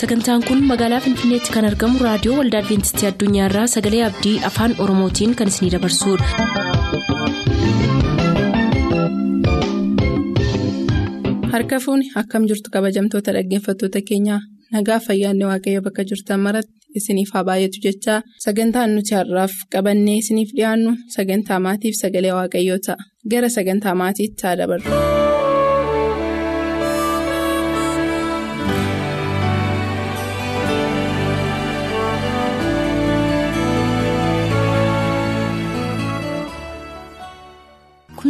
sagantaan kun magaalaa finfinneetti kan argamu raadiyoo waldaa adventistii addunyaarraa sagalee abdii afaan oromootiin kan isinidabarsudha. harka fuuni akkam jirtu kabajamtoota dhaggeeffattoota keenyaa nagaa fayyaanne waaqayyo bakka jirtan maratti isiniif haa baay'atu jechaa sagantaan nuti har'aaf qabannee isiniif dhiyaannu sagantaa maatiif sagalee waaqayyoo ta'a gara sagantaa maatiitti haa dabarru.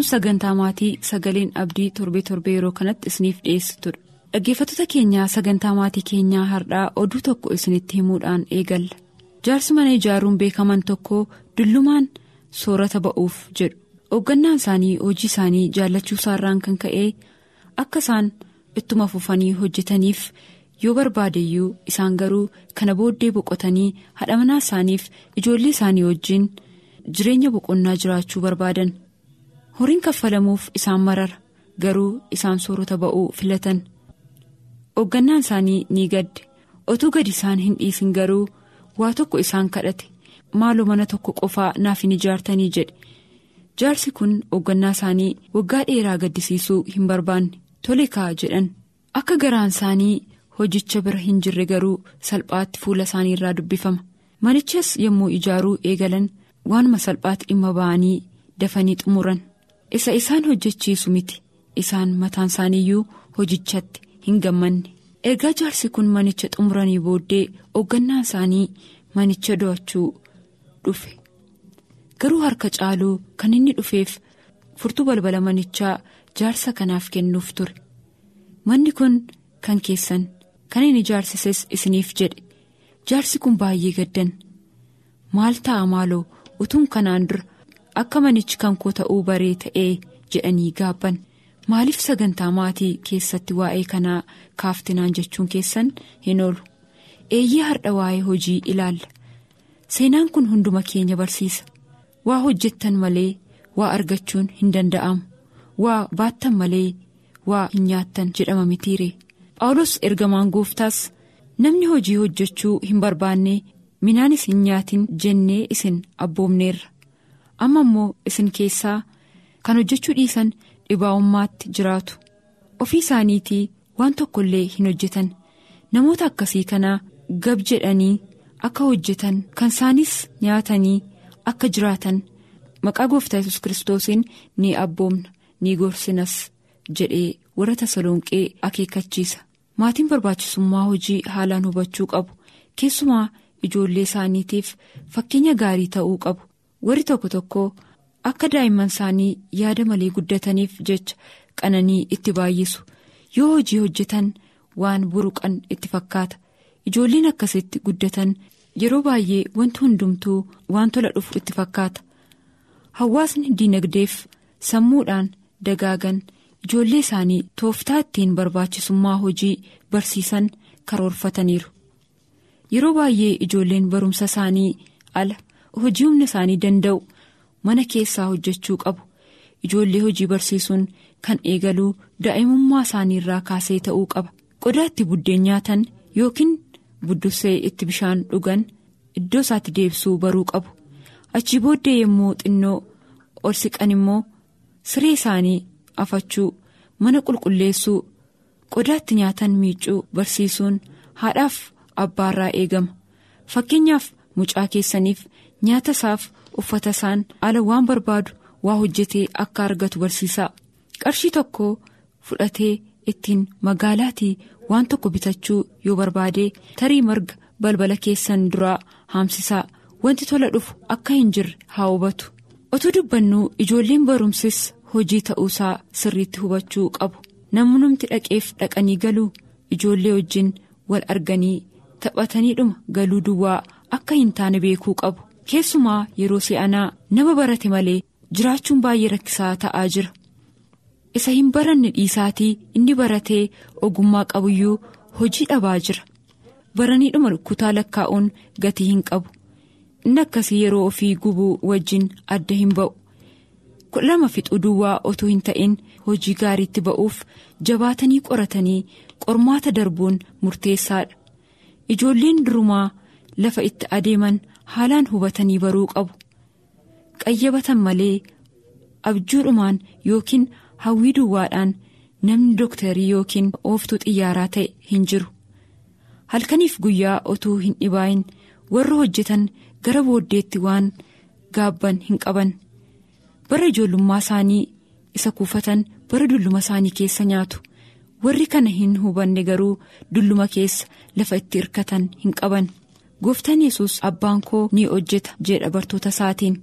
Kun sagantaa maatii sagaleen abdii torbee torbee yeroo kanatti isiniif dhiyeessitudha dhaggeeffattoota keenyaa sagantaa maatii keenyaa har'aa oduu tokko isinitti himuudhaan eegalla. Jaarsi mana ijaaruun beekaman tokko dullumaan soorata ba'uuf jedhu. Hooggannaan isaanii hojii isaanii jaallachuu isaarraan kan ka'e akka isaan ittuma fufanii hojjetaniif yoo barbaadeyyuu isaan garuu kana booddee boqotanii haadha manaa isaaniif ijoollee isaanii wajjin jireenya boqonnaa jiraachuu barbaadan. Horiin kaffalamuuf isaan marara garuu isaan soorata ba'uu filatan. Hooggannaan isaanii ni gadde otuu gadi isaan hin dhiisin garuu waa tokko isaan kadhate. Maaloo mana tokko qofaa naaf hin ijaartanii jedhe. Jaarsi kun hooggannaa isaanii waggaa dheeraa gaddisiisuu hin barbaanne. Tole ka'a jedhan. Akka garaan isaanii hojicha bira hin jirre garuu salphaatti fuula isaanii irraa dubbifama. Manichas yommuu ijaaruu eegalan waanuma salphaatti dhimma ba'anii dafanii xumuran. Isa isaan hojjechiisu miti. Isaan mataan isaaniiyyuu hojichatti hin gammanne. Ergaa jaarsi kun manicha xumuranii booddee hooggannaan isaanii manicha do'achuu dhufe. Garuu harka caaluu kan inni dhufeef furtuu balbala manichaa jaarsa kanaaf kennuuf ture. Manni kun kan keessan kan inni ijaarsises isiniif jedhe. Jaarsi kun baay'ee gaddan. Maal ta'a maaloo? Utuun kanaan dura. Akka manichi kan koo ta'uu baree ta'ee jedhanii gaabban. Maaliif sagantaa maatii keessatti waa'ee kanaa kaaftinaan jechuun keessan hin oolu? Eeyyee har'a waa'ee hojii ilaalla. Seenaan kun hunduma keenya barsiisa. Waa hojjettan malee waa argachuun hin danda'amu. Waa baattan malee waa hin nyaattan jedhama mitiire phaawulos ergamaan gooftaas namni hojii hojjechuu hin barbaanne minaanis hin nyaatin jennee isin abboomneerra. Amma immoo isin keessaa kan hojjechuu dhiisan dhibaa'ummaatti jiraatu. Ofii isaaniitii waan tokko illee hin hojjetan. Namoota akkasii kanaa gab jedhanii akka hojjetan kan isaanis nyaatanii akka jiraatan. Maqaa gooftaa yesus kiristoosiin ni abboomna ni gorsinas jedhee warra tasalonqee akeekkachiisa. Maatiin barbaachisummaa hojii haalaan hubachuu qabu. Keessumaa ijoollee isaaniitiif fakkeenya gaarii ta'uu qabu. Warri tokko tokko akka daa'imman isaanii yaada malee guddataniif jecha qananii itti baay'isu. Yoo hojii hojjetan waan buruqan itti fakkaata. Ijoolleen akkasitti guddatan yeroo baay'ee wanti hundumtuu waan tola dhufu itti fakkaata. Hawaasni diinagdeef sammuudhaan dagaagan ijoollee isaanii tooftaa ittiin barbaachisummaa hojii barsiisan karoorfataniiru. Yeroo baay'ee ijoolleen barumsa isaanii ala. Hojii humna isaanii danda'u mana keessaa hojjechuu qabu. Ijoollee hojii barsiisuun kan eegaluu daa'imummaa isaanii irraa kaasee ta'uu qaba. Qodaa itti buddeen nyaatan yookiin buddussee itti bishaan dhugan iddoo isaatti deebisuu baruu qabu. Achii booddee yommuu xinnoo ol siqan immoo siree isaanii afachuu mana qulqulleessuu qodaa itti nyaatan miicuu barsiisuun haadhaaf abbaarraa eegama. Fakkeenyaaf mucaa keessaniif. Nyaata isaaf uffata isaan ala waan barbaadu waa hojjetee akka argatu barsiisaa qarshii tokko fudhatee ittiin magaalaatii waan tokko bitachuu yoo barbaade tarii marga balbala keessan duraa haamsisaa wanti tola dhufu akka hin jirre haa hubatu. Otuu dubbannuu ijoolleen barumsis hojii ta'uusaa sirriitti hubachuu qabu. Namoonni dhaqeef dhaqanii galuu ijoollee wajjin wal arganii taphataniidhuma galuu duwwaa akka hin taane beekuu qabu. Keessumaa yeroo si'anaa nama barate malee jiraachuun baay'ee rakkisaa ta'aa jira. Isa hin baranne dhiisaatii inni baratee ogummaa qabuyyuu hojii dhabaa jira. Baraniidhuma kutaa lakkaa'uun gatii hin qabu. Inni akkasii yeroo ofii gubuu wajjin adda hin ba'u. Lama fixuu duwwaa otoo hin ta'in hojii gaariitti ba'uuf jabaatanii qoratanii qormaata darbuun murteessaadha. Ijoolleen durumaa lafa itti adeeman haalaan hubatanii baruu qabu. Qayyabatan malee abjuudhumaan yookiin hawwii duwwaadhaan namni dooktarii yookiin ooftuu xiyyaaraa ta'e hin jiru. Halkaniif guyyaa otuu hin dhibaayin warra hojjetan gara booddeetti waan gaabban hin qaban. Bara ijoollummaa isaanii isa kuufatan bara dulluma isaanii keessa nyaatu. Warri kana hin hubanne garuu dulluma keessa lafa itti hirkatan hin qaban gooftaan yesus abbaan koo ni hojjeta jedha bartoota isaatiin.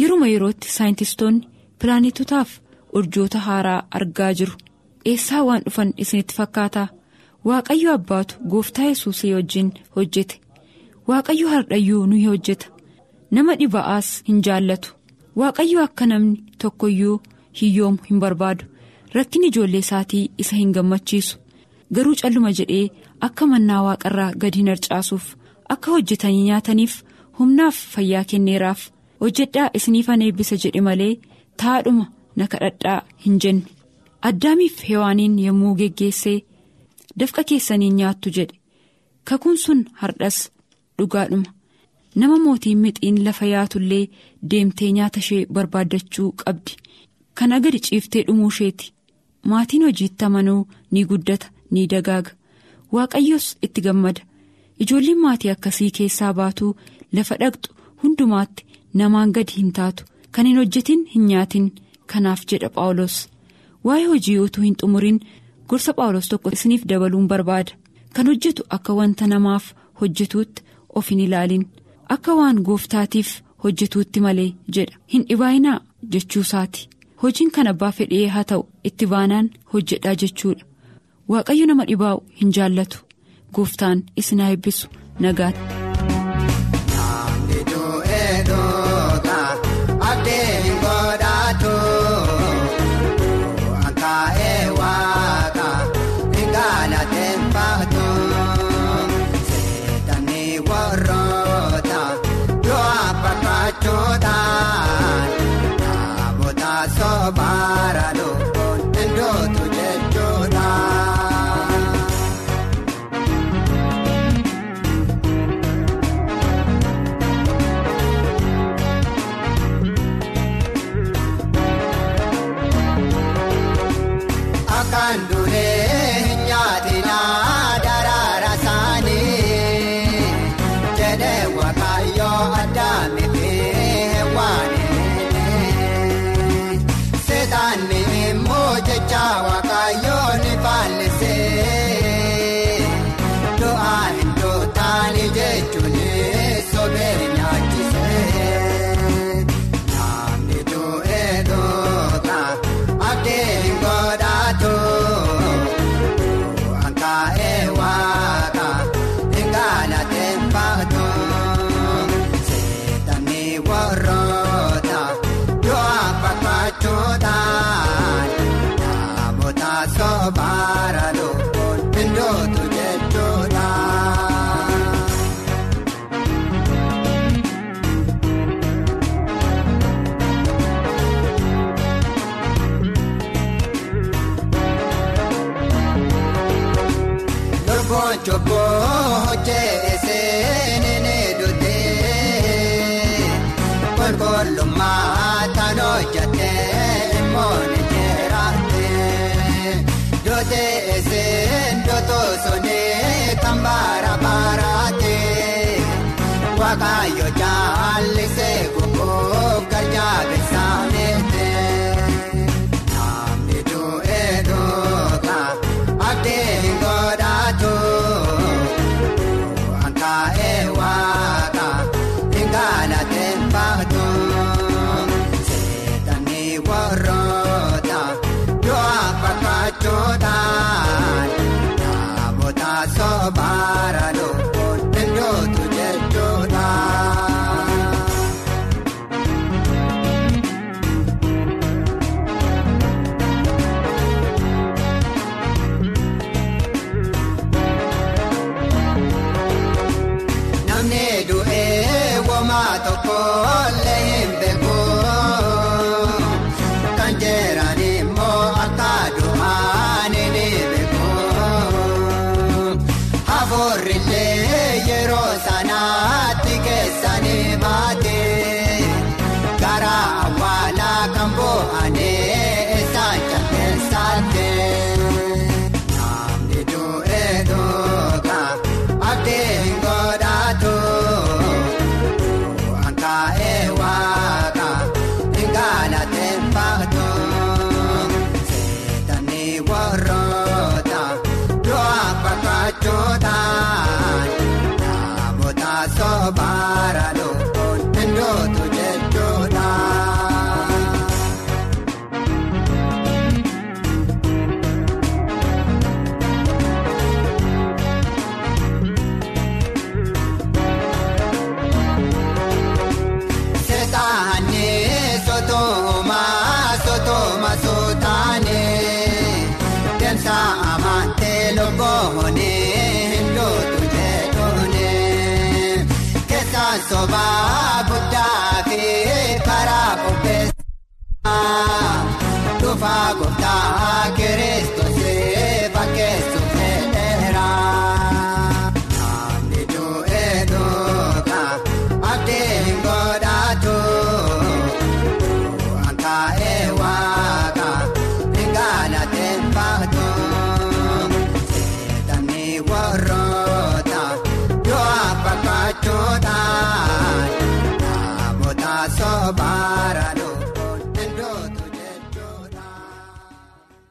Yeruma yerootti saayintistoonni pilaanetotaaf urjoota haaraa argaa jiru. Eessaa waan dhufan isinitti fakkaata? Waaqayyo abbaatu gooftaa yesuusii wajjin hojjete. Waaqayyo hardhayyuu nu hojjeta. Nama dhiba'aas hin jaallatu. Waaqayyo akka namni tokkoyyuu hiyyoomu hin barbaadu. Rakkin ijoollee isaatii isa hin gammachiisu. Garuu calluma jedhee akka mannaa waaqarraa gadi hin harcaasuuf akka hojjetanii nyaataniif humnaaf fayyaa kenneeraaf hojjedhaa isiniifan eebbisa jedhe malee taadhuma na kadhadhaa hin jenne. Addaamiif hewaaniin yommuu geggeessee dafqa keessaniin nyaattu jedhe. Kakuun sun hardhas dhugaadhuma. Nama mootiin mixiin lafa yaatullee deemtee nyaata ishee barbaaddachuu qabdi. Kana gadi ciiftee dhumuu isheeti. Maatiin hojiitti amanuu ni guddata ni dagaaga. Waaqayyos itti gammada ijoolleen maatii akkasii keessaa baatuu lafa dhaqxu hundumaatti namaan gadi hin taatu. Kan hin hojjetin hin nyaatin. Kanaaf jedha phaawulos. Waa'ee hojii utuu hin xumurin gorsa phaawulos tokko isiniif dabaluun barbaada. Kan hojjetu akka wanta namaaf hojjetuutti of hin ilaalin. Akka waan gooftaatiif hojjetuutti malee jedha. Hin dhibaayinaa jechuusaati hojiin kan abbaa fedhee haa ta'u itti baanaan hojjedhaa jechuudha. Waaqayyo nama dhibaa'u hin jaallatu gooftaan isin haa eebbisu nagaatti. Qulqullummaa tan hojjatee immoo ni jiraatee dutee dotoo sonee kan baara baaraatee waaqayyo jaallisee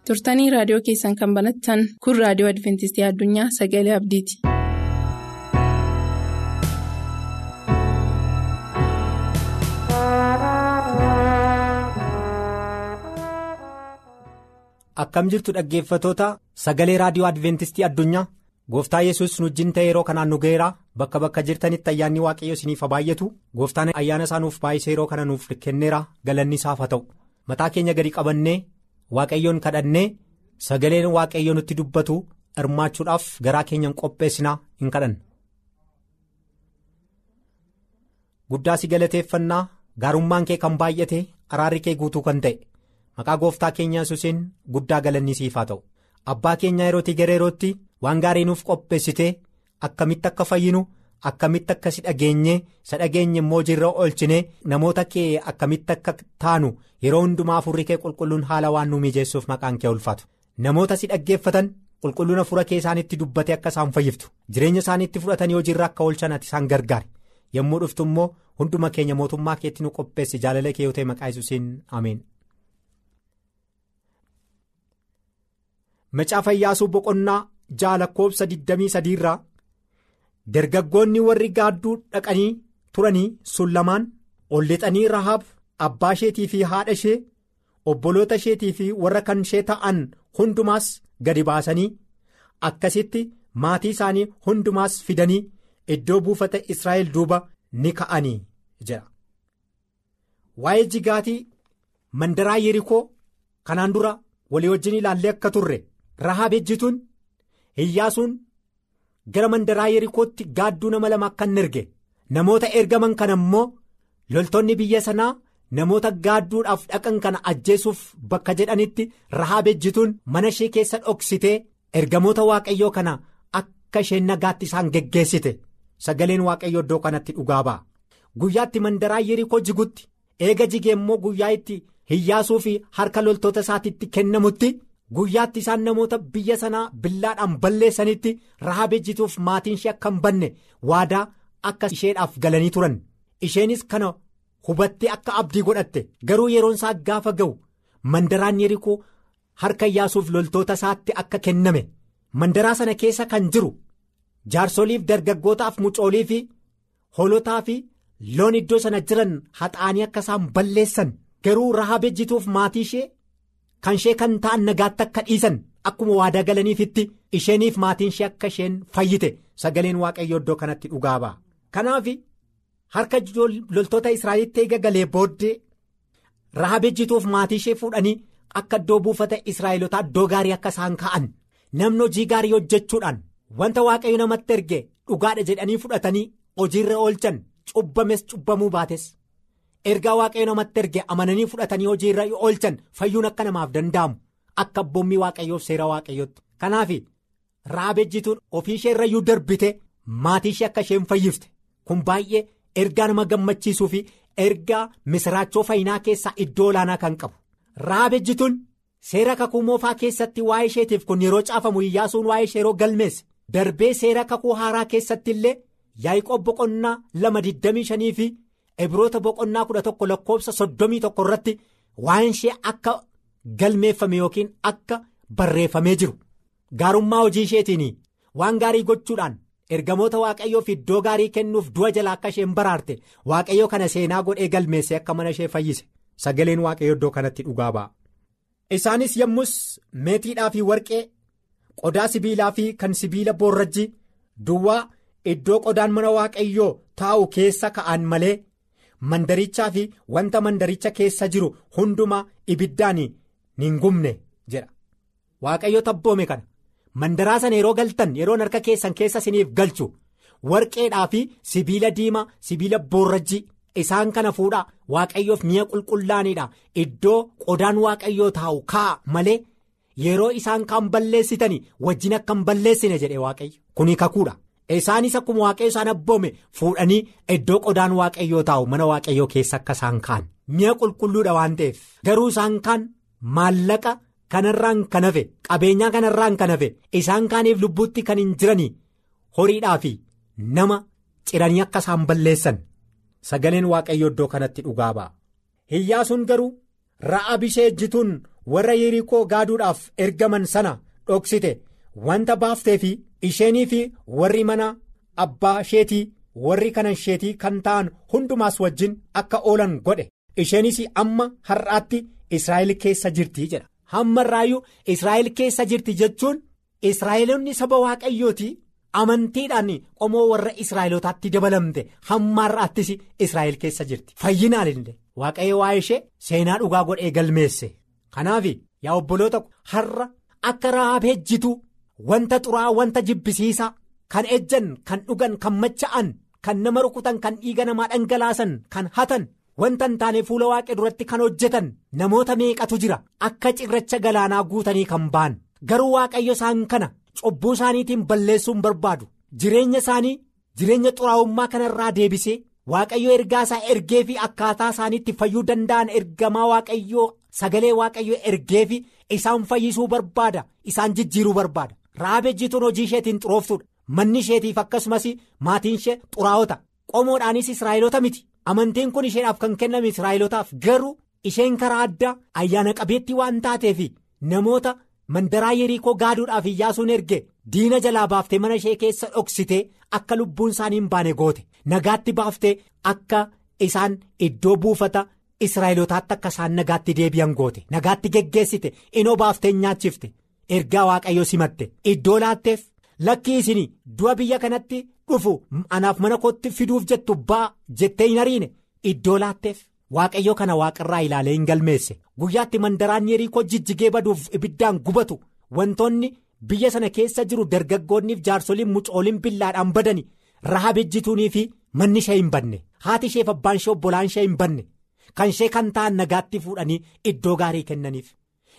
turtanii raadiyoo keessan kan banattan kun raadiyoo adventistii addunyaa sagalee abdiiti. Akkam jirtu dhaggeeffatoota sagalee raadiyoo adventistii addunyaa? Gooftaa yesus nu wajjin ta'e yeroo kanaan nu ga'eera bakka bakka jirtanitti ayyaanni waaqayyo isiniif baay'atu gooftaan ayyaana isaa nuuf baay'isee yeroo kana nuuf kenneera. Galanni isaaf haa ta'u. Mataa keenya gadi qabannee waaqayyoon kadhannee sagaleen waaqayyo nutti dubbatu hirmaachuudhaaf garaa keenyan qopheessinaa hin kadhanna. guddaa si galateeffannaa gaarummaan kee kan baay'ate araarri kee guutuu kan ta'e. maqaa gooftaa keenya yesuusiin guddaa galanni siif haa ta'u abbaa keenya yerootii gara yerootti waan gaarii nuuf qopheessitee akkamitti akka fayyinu akkamitti akka si dhageenye isa dhageenye immoo jirra oolchine namoota kee akkamitti akka taanu yeroo hundumaa afurri kee qulqulluun haala waan nu mijeessuuf maqaan kee ulfaatu. Namoota si dhaggeeffatan qulqulluna fura kee isaanitti dubbate akka isaan fayyiftu. Jireenya isaaniitti fudhatanii hojiirra akka oolchan ati isaan gargaari yommuu dhuftu immoo hunduma keenya mootummaa keetti nu qopheessi jaalala kee yoo ta'e maqaa yesuusiin ameen. Macaafa Iyyaasuu boqonnaa ja'a lakkoofsa 23 irraa dargaggoonni warri gaadduu dhaqanii turanii sun lamaan ol lixanii rahaab abbaa isheetii fi haadha ishee obboloota isheetii fi warra kan ishee ta'an hundumaas gadi baasanii akkasitti maatii isaanii hundumaas fidanii iddoo buufata Israa'el duuba ni ka'anii jedha. Waa'ee jigaatii mandaraa yerikoo kanaan dura walii wajjin ilaallee akka turre. Rahaab ejjituun Iyyaasuun gara mandaraa yerikootti gaadduu nama lama akka hin erge namoota ergaman kana immoo loltoonni biyya sanaa namoota gaadduudhaaf dhaqan kana ajjeesuuf bakka jedhanitti Rahaab ejjituun mana ishee keessa dhoksitee ergamoota waaqayyoo kana akka isheen nagaatti isaan geggeessite sagaleen waaqayyoo iddoo kanatti dhugaa ba'a guyyaatti mandaraa yerikoo jigutti eega jigee immoo guyyaa itti Iyyaasuu fi harka loltoota isaatiitti kennamutti. Guyyaatti isaan namoota biyya sanaa billaadhaan balleessanitti rahaab ejjituuf maatiin ishee akka hin banne waadaa akka isheedhaaf galanii turan isheenis kana hubattee akka abdii godhatte garuu yeroon isaa gaafa ga'u mandaraan yerikoo harka Iyyaasuuf loltoota isaatti akka kenname mandaraa sana keessa kan jiru jaarsoliif dargaggootaaf mucoolii fi hoolotaa fi loon iddoo sana jiran haxaanii akka isaan balleessan garuu rahaab ejjituuf maatii ishee. Kan ishee kan ta'an nagaatti akka dhiisan akkuma waadaa galaniifitti isheeniif maatiin ishee akka isheen fayyite sagaleen waaqayyoo iddoo kanatti dhugaa ba'a. Kanaaf harka loltoota Israa'elitti eega galee booddee rahaab ejjituuf maatii ishee fuudhanii akka iddoo buufata Israa'elotaa iddoo gaarii akka isaan ka'an namni hojii gaarii hojjechuudhaan wanta waaqayyo namatti erge dhugaadha jedhanii fudhatanii hojiirra oolchan cubbames cubbamuu baates. Ergaa waaqayyo namatti erge amananii fudhatanii hojiirra oolchan fayyuun akka namaaf danda'amu akka abboommii waaqayyoof seera waaqayyootti. Kanaaf rahaab ejjituun ofii ishee irrayyuu darbite maatii ishee akka isheen fayyifte. Kun baay'ee ergaa nama gammachiisuu fi ergaa misiraachoo fayyinaa keessaa iddoo olaanaa kan qabu. Rahaab ejjituun seera kakuu moofaa keessatti waa'ee isheetiif kun yeroo caafamu iyyaasuun waa'ee ishee yeroo galmeesse. Darbee seera kakuu haaraa keessatti illee yaa'ii boqonnaa lama digdamii shanii fi. Ibroota boqonnaa kudha tokko lakkoofsa soddomii tokko irratti waan ishee akka galmeeffame yookiin akka barreeffamee jiru gaarummaa hojii isheetiin waan gaarii gochuudhaan ergamoota waaqayyoof iddoo gaarii kennuuf du'a jala akka isheen baraarte waaqayyoo kana seenaa godhee galmeesse akka mana ishee fayyise sagaleen waaqayyoo iddoo kanatti dhugaa ba'a. Isaanis yommus meetiidhaa fi warqee qodaa sibiilaa fi kan sibiila boorrajji duwwaa iddoo qodaan mana waaqayyoo taa'u keessa ka'an malee. Mandarichaa fi wanta mandaricha keessa jiru hundumaa ibiddaan hin gubne jedha. Waaqayyo tabboome kana. Mandaraa sana yeroo galtan yeroon harka keessan keessa isiniif galchu warqeedhaa fi sibiila diimaa sibiila boorrajji isaan kana fuudhaa waaqayyoof mi'a qulqullaaniidha iddoo qodaan waaqayyoo taa'u kaa'a malee yeroo isaan kan balleessitanii wajjin akka hin balleessine jedhe waaqayyo. Kuni kakuudha isaanis akkuma waaqayyo isaan abboome fuudhanii iddoo qodaan waaqayyoo taa'u mana waaqayyoo keessa akka isaan kaan. Mi'a qulqulluudha waan ta'eef. Garuu isaan kaan maallaqa kanarraan kan hafe qabeenyaa kanarraan kan hafe isaan kaaniif lubbuutti kan hin jiranii horiidhaa fi nama ciranii akka isaan balleessan. Sagaleen waaqayyo iddoo kanatti dhugaa ba'a. Hiyyaasuun garuu ra'a bishee ejjituun warra yerikoo gaaduudhaaf ergaman sana dhoksite wanta baaftee fi isheenii fi warri mana abbaa isheetii warri kanan isheetii kan ta'an hundumaas wajjin akka oolan godhe isheenis amma har'aatti Israa'el keessa jirti jedha. Hamma irraayyuu Israa'el keessa jirti jechuun Israa'eloonni saba waaqayyooti. amantiidhaan qomoo warra israa'elotaatti dabalamte hamma har'aattis israa'el keessa jirti fayyinaan illee waaqayyo waa'ee ishee seenaa dhugaa godhee galmeesse kanaaf yaa obboloota har'a akka rahaab ejjitu wanta xuraa wanta jibbisiisaa kan ejjan kan dhugan kan macha'an kan nama rukutan kan dhiiga namaa dhangalaasan kan hatan. Wanta hin taane fuula waaqee duratti kan hojjetan namoota meeqatu jira? Akka cirracha galaanaa guutanii kan ba'an. Garuu waaqayyo isaan kana. cubbuu isaaniitiin balleessuun barbaadu. Jireenya isaanii jireenya xuraa'ummaa kanarraa deebisee waaqayyo ergaa isaa ergee fi akkaataa isaaniitti fayyuu danda'an ergamaa waaqayyoo sagalee waaqayyoo ergee fi isaan fayyisuu barbaada isaan jijjiiruu barbaada rahaab ejjituun hojii isheetiin xurooftuudha. Manni isheetiif akkasumas maatiin ishee xuraa'ota. Qomoodhaanis israa'elota miti. Amantiin kun isheedhaaf kan kenname israa'elotaaf garuu isheen karaa addaa ayyaana qabeettii waan taateef namoota. mandaraa yerikoo gaaduudhaaf iyyaasuun erge diina jalaa baaftee mana ishee keessa dhoksitee akka lubbuun isaanii hin baane goote. Nagaatti baaftee akka isaan iddoo buufata israa'elotaatti akka isaan nagaatti deebi'an goote. Nagaatti geggeessite inoo baaftee nyaachifte ergaa waaqayyoo simatte. Iddoo laatteef lakkii isin du'a biyya kanatti dhufu anaaf mana kootti fiduuf jettu baa jettee hin ariine. Iddoo laatteef. waaqayyo kana waaqarraa ilaalee hin galmeesse. Guyyaatti mandaraan yerikoo jijjigee baduuf ibiddaan gubatu. Wantoonni biyya sana keessa jiru dargaggoonniif jaarsoliin mucooliin billaadhaan badani. Rahaab ejjituunii fi manni ishee hin banne haati isheef abbaan ishee obbolaan ishee hin banne kan ishee kan ta'an nagaatti fuudhanii iddoo gaarii kennaniif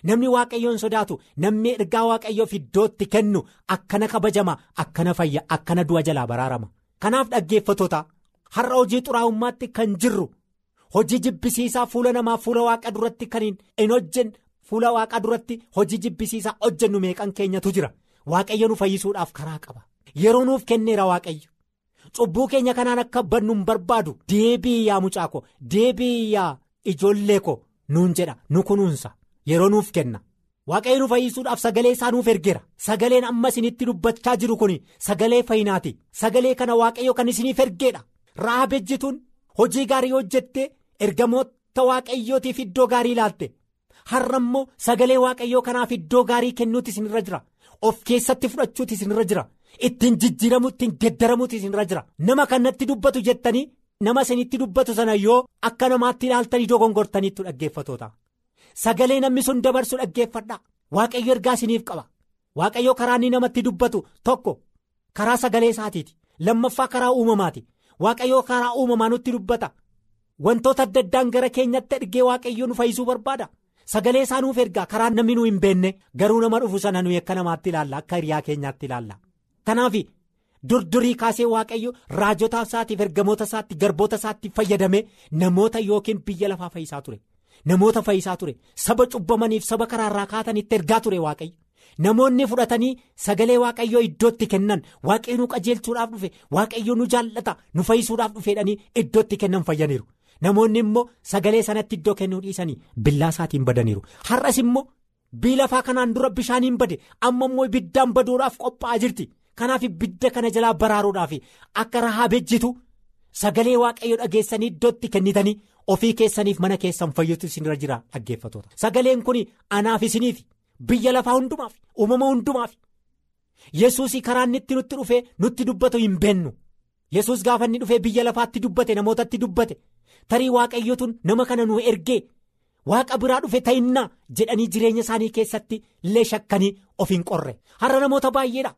namni waaqayyoon sodaatu namni ergaa waaqayyoof iddootti kennu akkana kabajama akkana fayya akkana du'a jalaa baraarama. Kanaaf dhaggeeffatoota har'a hojii xuraa'ummaatti kan jirru. hojii jibbisiisaa fuula namaa fuula waaqa duratti kan hin hojjen fuula waaqa duratti hojii jibbisiisaa hojjennu meeqan keenyatu jira? Waaqayyo nu fayyisuudhaaf karaa qaba. Yeroo nuuf kenneera waaqayyo. Cubbuu keenya kanaan akka bannu hin barbaadu deebii yaa mucaa ko deebii yaa ijoollee ko nuun jedha nu kunuunsa yeroo nuuf kenna. Waaqayyo nu fayyisuudhaaf sagalee isaa nuuf ergeera sagaleen amma isinitti dubbachaa jiru kun sagalee fayyinaati sagalee kana waaqayyo kan isiniif ergeedha. Rahaab ejjituun hojii gaarii hojjettee ergamoota waaqayyootiif iddoo gaarii ilaalte. Har'a immoo sagalee waaqayyoo kanaaf iddoo gaarii kennuuti isinirra jira. Of keessatti fudhachuuti isinirra jira. Ittiin jijjiiramu ittiin geddaramuuti isinirra jira. Nama kanatti dubbatu jettanii nama isinitti dubbatu sana yoo akka namaatti ilaaltanii dogongortaniittu dhaggeeffatoota sagalee namni sun dabarsu dhaggeeffadhaa waaqayyo ergaa isiniif qaba. Waaqayyo karaa inni namatti dubbatu tokko karaa sagalee isaatiiti. Lammaffaa karaa uumamaati. waaqayyoo karaa uumamaa nutti dubbata. Wantoota adda addaan gara keenyatti ergee waaqayyoo nu fayyisuu barbaada. Sagalee isaa nuuf ergaa karaa namni nu hin beenne garuu nama dhufu sana nuyi akka namaatti ilaalla. Akka hiriyaa keenyaatti ilaalla. Kanaaf durdurii kaasee waaqayyo raajota isaatiif ergamoota isaatti garboota isaatti fayyadamee namoota yookiin biyya lafaa fayyisaa ture namoota fayyisaa ture. Saba cubbamaniif saba karaarraa kaatanitti ergaa ture waaqayyo. namoonni fudhatanii sagalee waaqayyoo iddootti kennan. Waaqayyo nu qajeelchuudhaaf dhufe. Waaqayyo nu jaallata. Nu fayyisuudhaaf dhufeedhanii iddootti kennan fayyaniiru. Namoonni immoo sagalee sanatti iddoo kennuu dhiisanii billaa isaatiin badaniiru. Har'as immoo bii lafaa kanaan dura bishaaniin bade amma immoo ibiddaan baduudhaaf qophaa'aa jirti. Kanaaf ibidda kana jalaa baraaruudhaaf akka rahaab ejjitu sagalee waaqayyo dhageessanii iddootti kennitanii ofii keessaniif mana keessan fayyatu isinirra jira dhaggeeffatoota. Sagaleen kun anaaf isiniif. biyya lafaa hundumaaf uumama hundumaaf yesuusii karaa inni nutti dhufee nutti dubbatu hin beennu yesus gaafa inni dhufee biyya lafaatti dubbate namootatti dubbate tarii waaqayyotuun nama kana nu ergee waaqa biraa dhufe ta'innaa jedhanii jireenya isaanii keessatti illee shakkanii of hin qorre. Har'a namoota baay'eedha.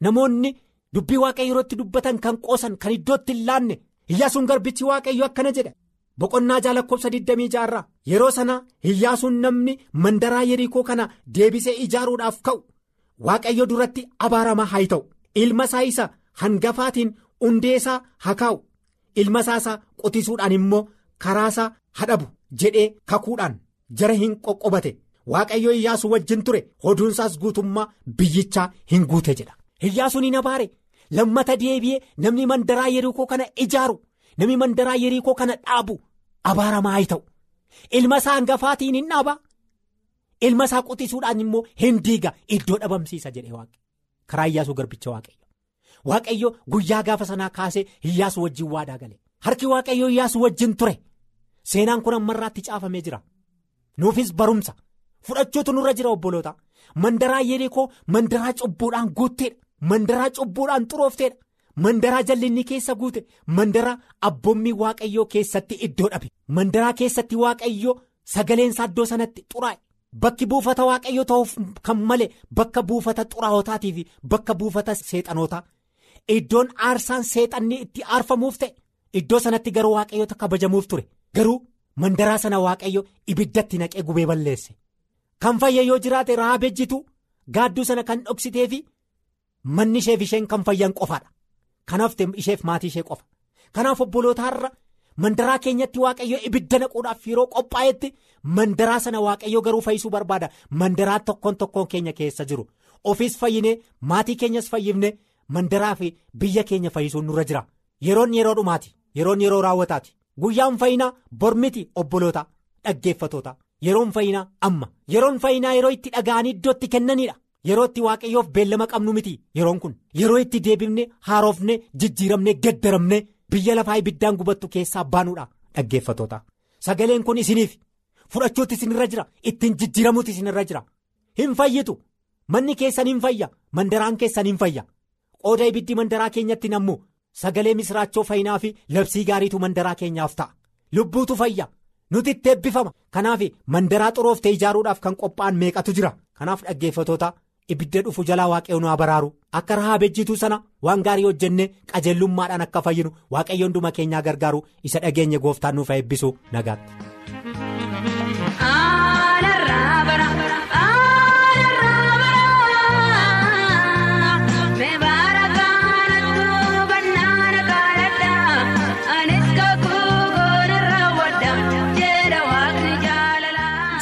Namoonni dubbii waaqayyoo dubbatan kan qoosan kan iddootti hin laanne. Iyyaasuun garbichi waaqayyo akkana jedha boqonnaa jaa lakkoofsa 26 yeroo sana hiyyaasuun namni mandaraa yerikoo kana deebisee ijaaruudhaaf ka'u. Waaqayyo duratti abaaramaa haa ta'u. Ilma isaa isa hangafaatiin hundeesaa haa kaa'u. Ilma isaa qotisuudhaan immoo karaasaa hadhabu jedhee kakuudhaan jara hin qoqqobate. Waaqayyo hiyyaasuu wajjin ture. Oduunsaas guutummaa biyyichaa hin guute jedha. Hiyyaasuun hin abaare lammata deebi'ee namni mandaraa yerikoo kana ijaaru. Namni mandaraa yerikoo kana dhaabu abaaramaa haa ta'u ilma isaa hangafaatiin hin dhaaba ilma isaa qotisuudhaan immoo hin diiga iddoo dhabamsiisa jedhe waaqe karaa hiyyaasuu garbicha waaqayyo waaqayyo guyyaa gaafa sanaa kaasee hiyyaasuu wajjin waadaa gale harki waaqayyo hiyyaasuu wajjin ture seenaan kun ammarraatti caafamee jira nuufis barumsa fudhachuutu nurra jira obboloota mandaraa yerikoo mandaraa cubbuudhaan guutteedha mandaraa cubbuudhaan xuroofteedha mandaraa jallinni keessa guute mandaraa abboommii waaqayyoo keessatti iddoo dhabe mandaraa keessatti waaqayyoo sagaleensaa iddoo sanatti xuraa'e. Bakki buufata waaqayyoo ta'uuf kan malee bakka buufata xuraa'otaatii fi bakka buufata seexanootaa. Iddoon aarsaan seexanni itti aarfamuuf ta'e iddoo sanatti garuu waaqayyoota kabajamuuf ture. Garuu mandaraa sana waaqayyo ibiddatti naqee gubee balleesse. Kan fayya yoo jiraate rahaab ejjitu gaadduu sana kan dhoksitee fi manni isheef isheen kan fayyan qofaadha kanaaf isheef maatii ishee qofa. Kanaaf obbolootaarra mandaraa keenyatti waaqayyo ibidda naquudhaaf yeroo qophaa'etti mandaraa sana waaqayyo garuu fayyisuu barbaada. Mandaraa tokkoon tokkoon keenya keessa jiru. Ofiis fayyinee maatii keenyas fayyifne mandaraa fi biyya keenya fayyisuun nurra jira. Yeroon yeroo dhumaati yeroon yeroo raawwataati. Guyyaan fayyinaa bormiti obboloota dhaggeeffatoota yeroon fayyinaa amma. Yeroon fayyinaa yeroo itti dhaga'anii iddootti kennanidha. Yeroo itti waaqayyoof beellama qabnu miti yeroon kun yeroo itti deebifne haarofne jijjiiramne gaddaramne biyya lafaa ibiddaan gubattu keessaa baanuudha dhaggeeffatoota sagaleen kun isiniif. Fudhachuutti isinirra jira. Ittiin jijjiiramuutti isinirra jira. Hin fayyitu. Manni keessan hin fayya. Mandaraan keessan hin fayya. Qooda ibiddi mandaraa keenyatti nammu sagalee misraachoo fayyinaa fi labsii gaariitu mandaraa keenyaaf ta'a. Lubbuutu fayya. Nuti itti eebbifama. Kanaaf mandaraa xurooftee ijaaruudhaaf kan qophaa'an meeqatu jira? Kanaaf dhaggeeffatoota. Ibidda dhufu jalaa waaqayyoon nu baraaru akka rahaab ejjituu sana waan gaarii hojjenne qajeellummaadhaan akka fayyinu waaqayyoon hunduma keenyaa gargaaru isa dhageenye gooftaan nuuf eebbisu nagaatti.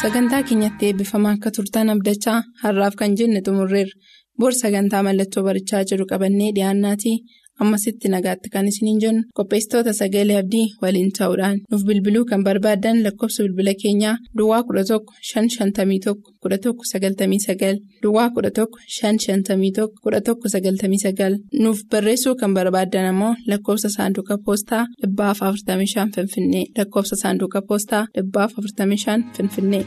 Sagantaa keenyatti eebbifamaa akka turtan abdachaa har'aaf kan jenne xumurreerra. Bor sagantaa mallattoo barichaa jedhu qabannee dhiyaannaatii ammasitti nagaatti kan isiniin jennu qopheessitoota sagalee abdii waliin ta'uudhaan nuuf bilbiluu kan barbaaddan lakkoofsa bilbila keenyaa duwwaa 11 551 11 99 duwwaa 11 551 11 99 nuuf barreessuu kan barbaaddan ammoo lakkoofsa saanduqa poostaa 45 finfinnee lakkoofsa saanduqa poostaa 45 finfinnee.